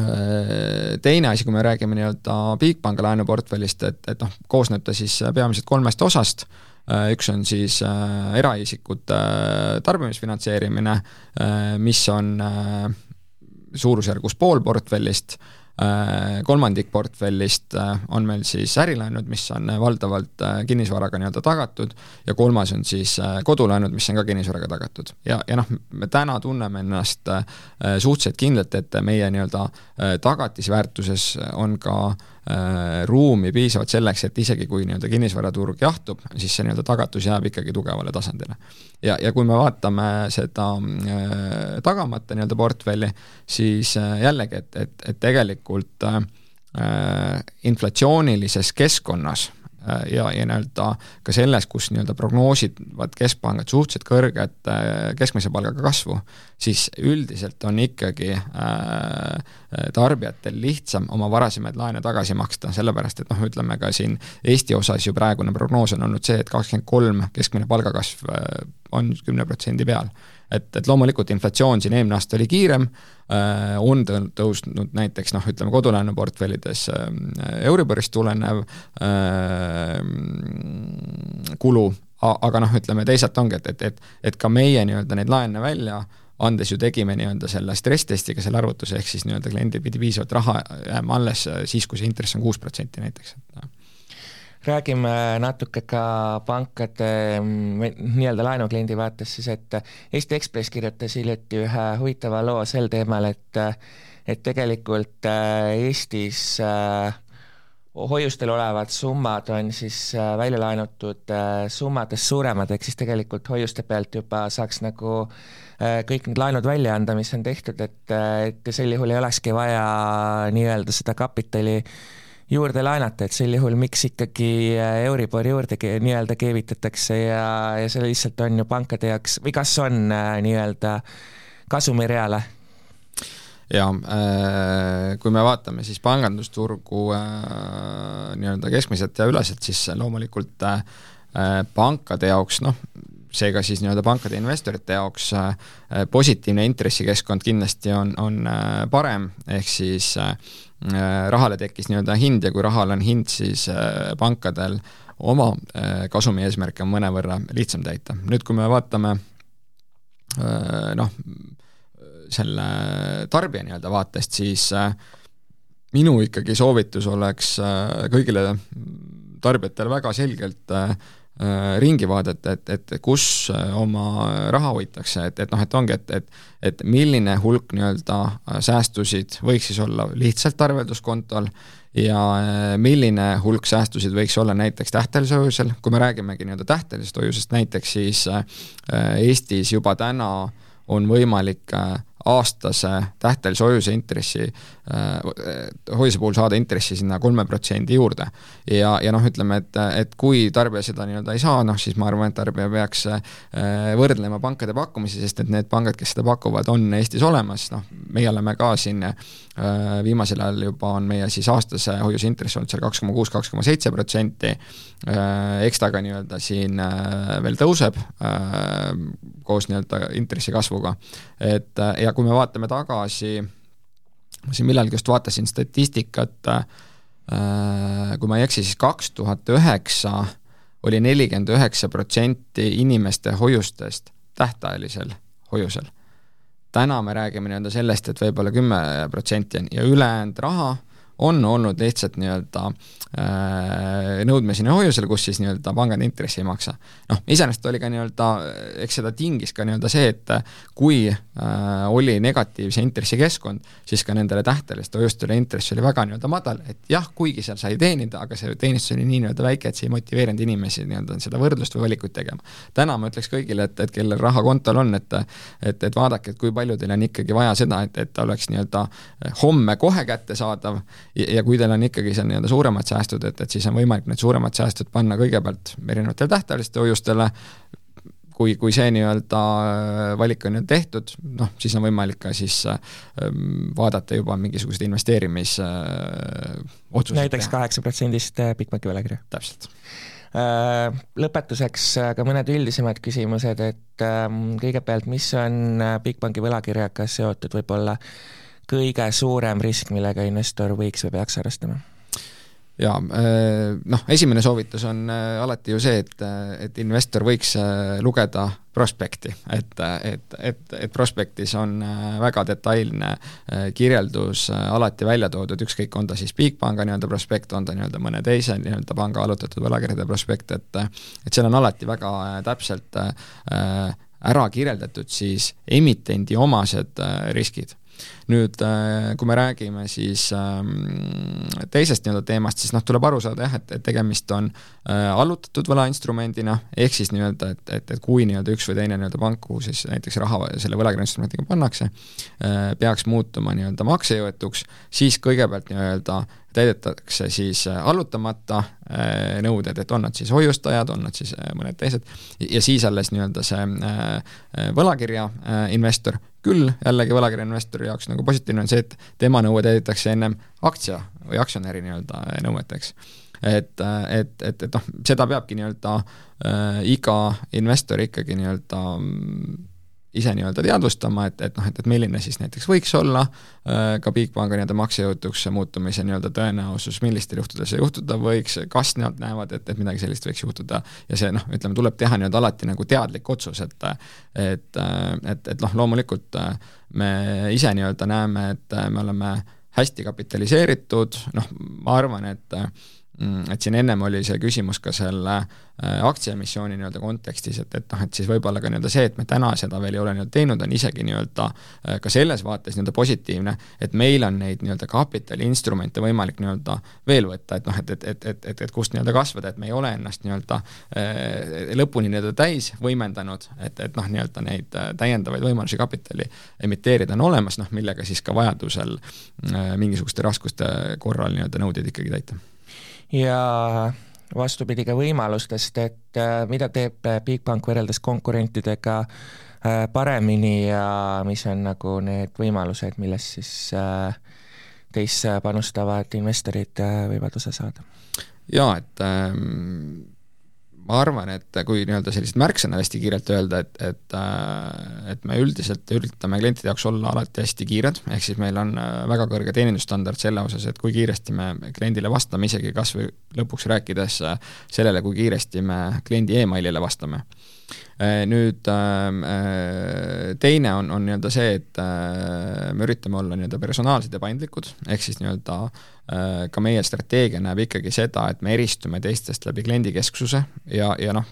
äh teine asi, kui me räägime nii-öelda Bigpanga laenuportfellist, et, et noh, koosneb ta siis peamiselt kolmest osast, äh, üks on siis eraisikute tarbimisfinantseerimine mis on suurusjärgus pool portfellist, äh, kolmandik portfellist äh, on meil siis ärilaenud, mis on valdavalt äh, kinnisvaraga nii-öelda tagatud, ja kolmas on siis kodulaenud, mis on ka kinnisvaraga tagatud. ja, ja noh, me täna tunneme ennast suhteliselt kindlalt, et meie nii-öelda tagatisväärtuses on ka Äh, ruumi piisavalt selleks, et isegi kui nii-öelda kinnisvaraturg jahtub, siis see nii-öelda tagatus jääb ikkagi tugevale tasandile. ja, ja kui me vaatame seda äh, tagamata nii-öelda portfelli, siis äh, jällegi, et, et, et tegelikult äh, inflatsioonilises keskkonnas Äh, ja, ja nii-öelda ka selles, kus nii-öelda prognoosivad keskpangad suhteliselt kõrget äh, keskmise palgaga kasvu, siis üldiselt on ikkagi äh, tarbijatel lihtsam oma varasemaid laene tagasi maksta, sellepärast et noh, ütleme ka siin Eesti osas ju praegune prognoos on olnud see, et kakskümmend kolm keskmine palgakasv on kümne protsendi peal et, et loomulikult inflatsioon siin eelmine aasta oli kiirem äh,, on tõusnud näiteks noh, ütleme kodulaenuportfellides äh, Euriborist tulenev äh, kulu, aga noh, ütleme teisalt ongi, et, et, et, et ka meie nii-öelda neid laene välja andes ju tegime nii-öelda selle stress-testiga selle arvutuse, ehk siis nii-öelda kliendil pidi piisavalt raha jääma alles siis, kui see intress on kuus protsenti näiteks, et noh räägime natuke ka pankade mm, nii-öelda laenukliendi vaates siis, et Eesti Ekspress kirjutas hiljuti ühe huvitava loo sel teemal, et et tegelikult äh, Eestis äh, hoiustel olevad summad on siis äh, välja laenutud summadest suuremad, ehk siis tegelikult hoiuste pealt juba saaks nagu kõik need laenud välja anda, mis on tehtud, et, et sel juhul ei olekski vaja nii-öelda seda kapitali äh, juurde laenata, et sel juhul miks ikkagi äh, Euribori juurde nii-öelda keevitatakse ja, ja see lihtsalt on ju pankade jaoks või kas on äh, nii-öelda kasumireale? jaa äh,, kui me vaatame siis pangandusturgu äh, nii-öelda keskmiselt ja üleselt, siis loomulikult äh, pankade jaoks noh, seega siis nii-öelda pankade investorite jaoks äh, positiivne intressikeskkond kindlasti on, on äh, parem, ehk siis äh, Äh, rahale tekkis nii-öelda hind ja kui rahal on hind, siis äh, pankadel oma kasumi eesmärke on mõnevõrra lihtsam täita. nüüd, kui me vaatame noh, selle tarbija nii-öelda vaatest, siis minu ikkagi soovitus oleks kõigile tarbijatele väga selgelt äh, Äh, ringi vaadata, et, et kus äh, oma raha hoitakse, et, et noh, et ongi, et, et et milline hulk nii-öelda äh, säästusid võiks siis olla lihtsalt arvelduskontol ja milline hulk säästusid võiks olla näiteks tähtajalise hoiusel, kui me räägimegi nii-öelda tähtajalisest hoiusest näiteks, siis Eestis juba täna on võimalik aastase tähtajalise hoiuse intressi äh,, hoiuse puhul saada intressi sinna kolme protsendi juurde. ja, ja noh, ütleme, et, et kui tarbija seda nii-öelda ei saa, noh siis ma arvan, et tarbija peaks äh, võrdlema pankade pakkumisi, sest et need pangad, kes seda pakuvad, on Eestis olemas, noh, meie oleme ka siin äh, viimasel ajal juba on meie siis aastase hoiuse intress olnud seal kaks koma kuus, kaks koma seitse protsenti, äh, eks ta ka nii-öelda siin äh, veel tõuseb äh, koos nii-öelda intressi kasvuga, et ja kui me vaatame tagasi, ma siin millalgi just vaatasin statistikat, äh, kui ma ei eksi, siis kaks tuhat üheksa oli nelikümmend üheksa protsenti inimeste hoiustest tähtajalisel hoiusel. täna me räägime nii-öelda sellest, et võib-olla kümme protsenti on ja ülejäänud raha on olnud lihtsalt nii-öelda äh, nõudmiseni hoiusel, kus siis nii-öelda pangad intressi ei maksa. noh, iseenesest oli ka nii-öelda, eks seda tingis ka nii-öelda see, et kui äh, oli negatiivse intressi keskkond, siis ka nendele tähtajaliste hoiustele intress oli väga nii-öelda madal, et jah, kuigi seal sai teenida, aga see teenistus oli nii nii-öelda väike, et see ei motiveerinud inimesi nii-öelda seda võrdlust või valikuid tegema. täna ma ütleks kõigile, et, et kellel raha kontol on, et et, et vaadake, et kui palju teil on ikkagi vaja seda, et, et ta oleks nii-öelda homme kohe kättesaadav ja, kui teil on ikkagi seal nii-öelda suuremad säästud, et, et siis on võimalik need suuremad säästud panna kõigepealt erinevatele tähtajalistele hoiustele, kui, kui see nii-öelda äh, valik on nüüd tehtud, noh, siis on võimalik ka siis ähm, vaadata juba mingisuguseid investeerimisotsuseid äh,. näiteks kaheksaprotsendist äh, Bigbanki võlakirja. täpselt äh, lõpetuseks ka mõned üldisemad küsimused, et ähm, kõigepealt, mis on Bigbanki võlakirjaga seotud võib-olla kõige suurem risk, millega investor võiks või peaks arvestama? jaa, äh, noh, esimene soovitus on äh, alati ju see, et, et investor võiks äh, lugeda prospekti, et, et, et, et prospektis on väga detailne kirjeldus alati välja toodud, ükskõik, on ta siis Bigpanga nii-öelda prospekt, on ta nii-öelda mõne teise nii-öelda panga allutatud võlakirjade prospekt, et et seal on alati väga täpselt ära kirjeldatud siis emitendi omased riskid nüüd äh, kui me räägime siis ähm, teisest nii-öelda teemast, siis noh, tuleb aru saada jah, et, et tegemist on äh, allutatud võlainstrumendina, ehk siis nii-öelda, et, et, et kui nii-öelda üks või teine nii-öelda pank, kuhu siis näiteks raha selle võlakirjainstrumendiga pannakse, äh, peaks muutuma nii-öelda maksejõuetuks, siis kõigepealt nii-öelda täidetakse siis allutamata nõuded, et on nad siis hoiustajad, on nad siis mõned teised, ja siis alles nii-öelda see võlakirja investor küll jällegi võlakirjainvestori jaoks nagu positiivne on see, et tema nõue täidetakse ennem aktsia või aktsionäri nii-öelda nõueteks. et, et, et, et noh, seda peabki nii-öelda äh, iga investor ikkagi nii-öelda ise nii-öelda teadvustama, et, et noh, et, et milline siis näiteks võiks olla äh, ka Bigpanga nii-öelda maksejõutuks muutumise nii-öelda tõenäosus, millistel juhtudel see juhtuda võiks, kas nad näevad, et, et midagi sellist võiks juhtuda ja see noh, ütleme, tuleb teha nii-öelda alati nagu teadlik otsus, et et, et, et noh, loomulikult me ise nii-öelda näeme, et me oleme hästi kapitaliseeritud, noh, ma arvan, et et siin ennem oli see küsimus ka selle äh, aktsiaemissiooni nii-öelda kontekstis, et, et noh, et siis võib-olla ka nii-öelda see, et me täna seda veel ei ole nii-öelda teinud, on isegi nii-öelda äh, ka selles vaates nii-öelda positiivne, et meil on neid nii-öelda kapitaliinstrumente võimalik nii-öelda veel võtta, et noh, et, et, et, et, et, et kust nii-öelda kasvada, et me ei ole ennast nii-öelda äh, lõpuni nii-öelda täis võimendanud, et, et noh, nii-öelda neid täiendavaid võimalusi kapitali emiteerida on olemas, noh millega siis ka vajadusel mingisuguste raskuste korral nii-öelda nõudeid ikkagi täita ja vastupidi ka võimalustest, et äh, mida teeb äh, Bigbank võrreldes konkurentidega äh, paremini ja mis on nagu need võimalused, millest siis teisse panustavad investorid võivad osa saada? jaa, et ähm, ma arvan, et kui nii-öelda sellised märksõnad hästi kiirelt öelda, et, et äh, et me üldiselt üritame klientide jaoks olla alati hästi kiired, ehk siis meil on äh, väga kõrge teenindusstandard selle osas, et kui kiiresti me kliendile vastame, isegi kas või lõpuks rääkides äh, sellele, kui kiiresti me kliendi emailile vastame. Nüüd ähm, teine on, on nii-öelda see, et me üritame olla nii-öelda personaalsed ja paindlikud, ehk siis nii-öelda Äh, ka meie strateegia näeb ikkagi seda, et me eristume teistest läbi kliendikesksuse ja, ja noh,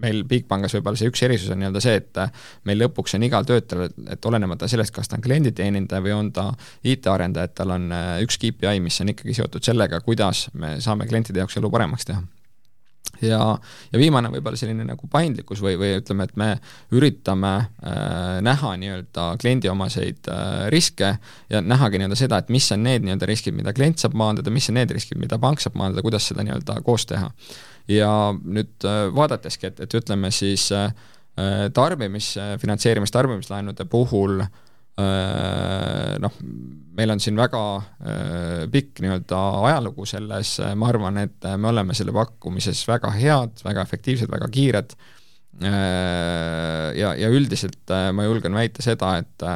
meil Bigbankis võib-olla see üks erisus on nii-öelda see, et meil lõpuks on igal töötajal, et olenemata sellest, kas ta on klienditeenindaja või on ta IT-arendaja, et tal on äh, üks KPI, mis on ikkagi seotud sellega, kuidas me saame klientide jaoks elu paremaks teha ja, ja viimane võib-olla selline nagu paindlikkus või, või ütleme, et me üritame äh, näha nii-öelda kliendiomaseid äh, riske ja nähagi nii-öelda seda, et mis on need nii-öelda riskid, mida klient saab maandada, mis on need riskid, mida pank saab maandada, kuidas seda nii-öelda koos teha. ja nüüd äh, vaadateski, et, et ütleme siis äh, tarbimis, finantseerimis, tarbimislaenude puhul äh, Äh, noh, meil on siin väga äh, pikk nii-öelda ajalugu selles, ma arvan, et me oleme selle pakkumises väga head, väga efektiivsed, väga kiired. Äh, ja, ja üldiselt ma julgen väita seda, et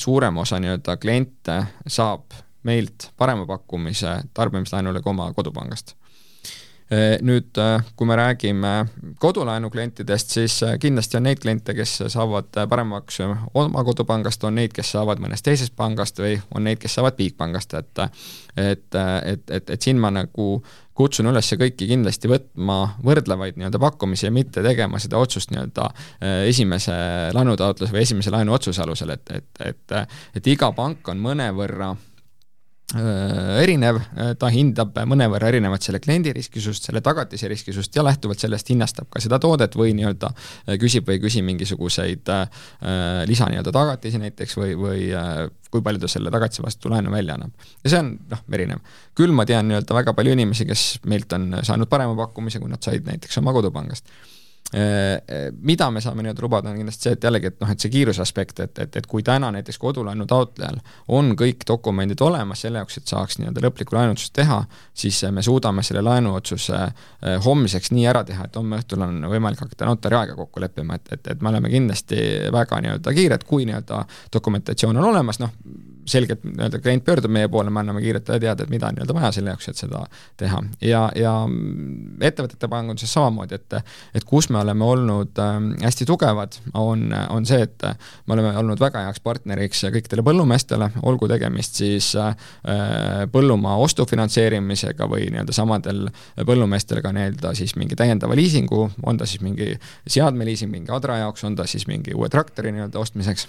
suurem osa nii-öelda kliente saab meilt parema pakkumise tarbimislaenule kui oma kodupangast nüüd, eh, kui me räägime kodulaenu klientidest, siis eh, kindlasti on neid kliente, kes saavad paremaks oma kodupangast, on neid, kes saavad mõnest teisest pangast või on neid, kes saavad Bigbankist, et et, et, et, et siin ma nagu kutsun üles kõiki kindlasti võtma võrdlevaid nii-öelda pakkumisi ja mitte tegema seda otsust nii-öelda esimese laenutaotluse või esimese laenu otsuse alusel, et, et, et et iga pank on mõnevõrra erinev, äh, ta hindab mõnevõrra erinevat selle kliendi riskisust, selle tagatise riskisust ja lähtuvalt sellest hinnastab ka seda toodet või nii-öelda äh, küsib või ei küsi mingisuguseid äh, lisa nii-öelda tagatisi näiteks või, või äh, kui palju ta selle tagatise vastu laenu välja annab. ja see on noh, erinev. küll ma tean nii-öelda väga palju inimesi, kes meilt on saanud parema pakkumise, kui nad said näiteks oma kodupangast Äh, äh, mida me saame nii-öelda lubada, on kindlasti see, et jällegi, et noh, et see kiiruse aspekt, et, et, et kui täna näiteks kodulaenu taotlejal on kõik dokumendid olemas selle jaoks, et saaks nii-öelda lõplikku laenuotsust teha, siis me suudame selle laenuotsuse äh, homseks nii ära teha, et homme õhtul on võimalik hakata notariaega kokku leppima, et, et, et me oleme kindlasti väga nii-öelda kiired, kui nii-öelda dokumentatsioon on olemas, noh, selgelt nii-öelda klient pöördub meie poole, me anname kiirelt teada, et mida on nii-öelda vaja selle jaoks, et seda teha. ja, ja ettevõtete panganduses samamoodi, et et kus me oleme olnud äh, hästi tugevad, on, on see, et me oleme olnud väga heaks partneriks kõikidele põllumeestele, olgu tegemist siis äh, põllumaa ostu finantseerimisega või nii-öelda samadel põllumeestel ka nii-öelda siis mingi täiendava liisingu, on ta siis mingi seadmeliising mingi adra jaoks, on ta siis mingi uue traktori nii-öelda ostmiseks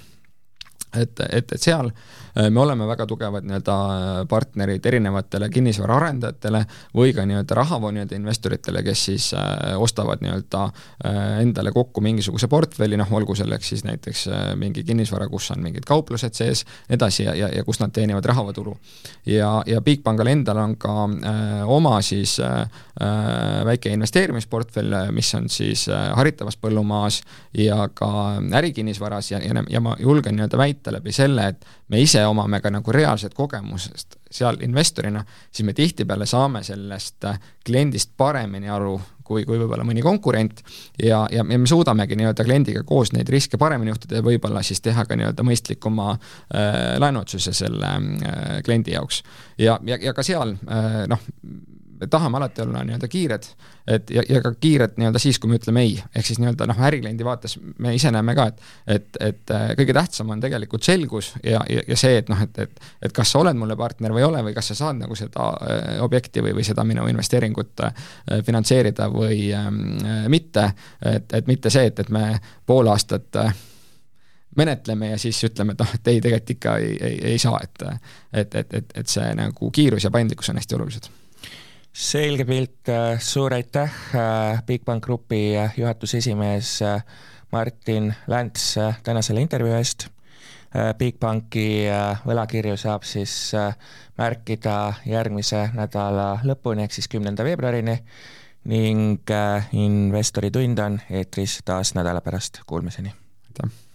et, et, et seal äh, me oleme väga tugevad nii-öelda äh, partnerid erinevatele kinnisvaraarendajatele või ka nii-öelda rahavoo nii-öelda investoritele, kes siis äh, ostavad nii-öelda endale kokku mingisuguse portfelli, noh, olgu selleks siis näiteks mingi kinnisvara, kus on mingid kauplused sees, edasi ja, ja, ja kus nad teenivad rahavoootulu. ja, ja Bigbankal endal on ka äh, oma siis äh väike investeerimisportfell, mis on siis äh, haritavas põllumaas ja ka ärikinnisvaras ja, ja, ja ma julgen nii-öelda väita, võita läbi selle, et me ise omame ka nagu reaalset kogemusest seal investorina, siis me tihtipeale saame sellest kliendist paremini aru kui, kui võib-olla mõni konkurent ja, ja, ja me suudamegi nii-öelda kliendiga koos neid riske paremini juhtida ja võib-olla siis teha ka nii-öelda mõistlikuma äh, laenuotsuse selle äh, kliendi jaoks. ja, ja, ja ka seal äh, noh, me tahame alati olla nii-öelda kiired, et ja, ja ka kiired nii-öelda siis, kui me ütleme ei, ehk siis nii-öelda noh, ärikliendi vaates me ise näeme ka, et et, et äh, kõige tähtsam on tegelikult selgus ja, ja, ja see, et noh, et, et et kas sa oled mulle partner või ei ole või kas sa saad nagu seda äh, objekti või, või seda minu investeeringut äh, finantseerida või ähm, mitte, et, et mitte see, et, et me pool aastat menetleme ja siis ütleme, et noh, et ei, tegelikult ikka ei, ei, ei saa, et et, et, et, et see nagu kiirus ja paindlikkus on hästi olulised selge pilt, äh, suur aitäh, äh, Bigbank Grupi äh, juhatuse esimees Martin Länts tänasele intervjuu eest. Bigbanki võlakirju saab siis märkida järgmise nädala lõpuni ehk siis kümnenda veebruarini ning investori tund on eetris taas nädala pärast, kuulmiseni! aitäh!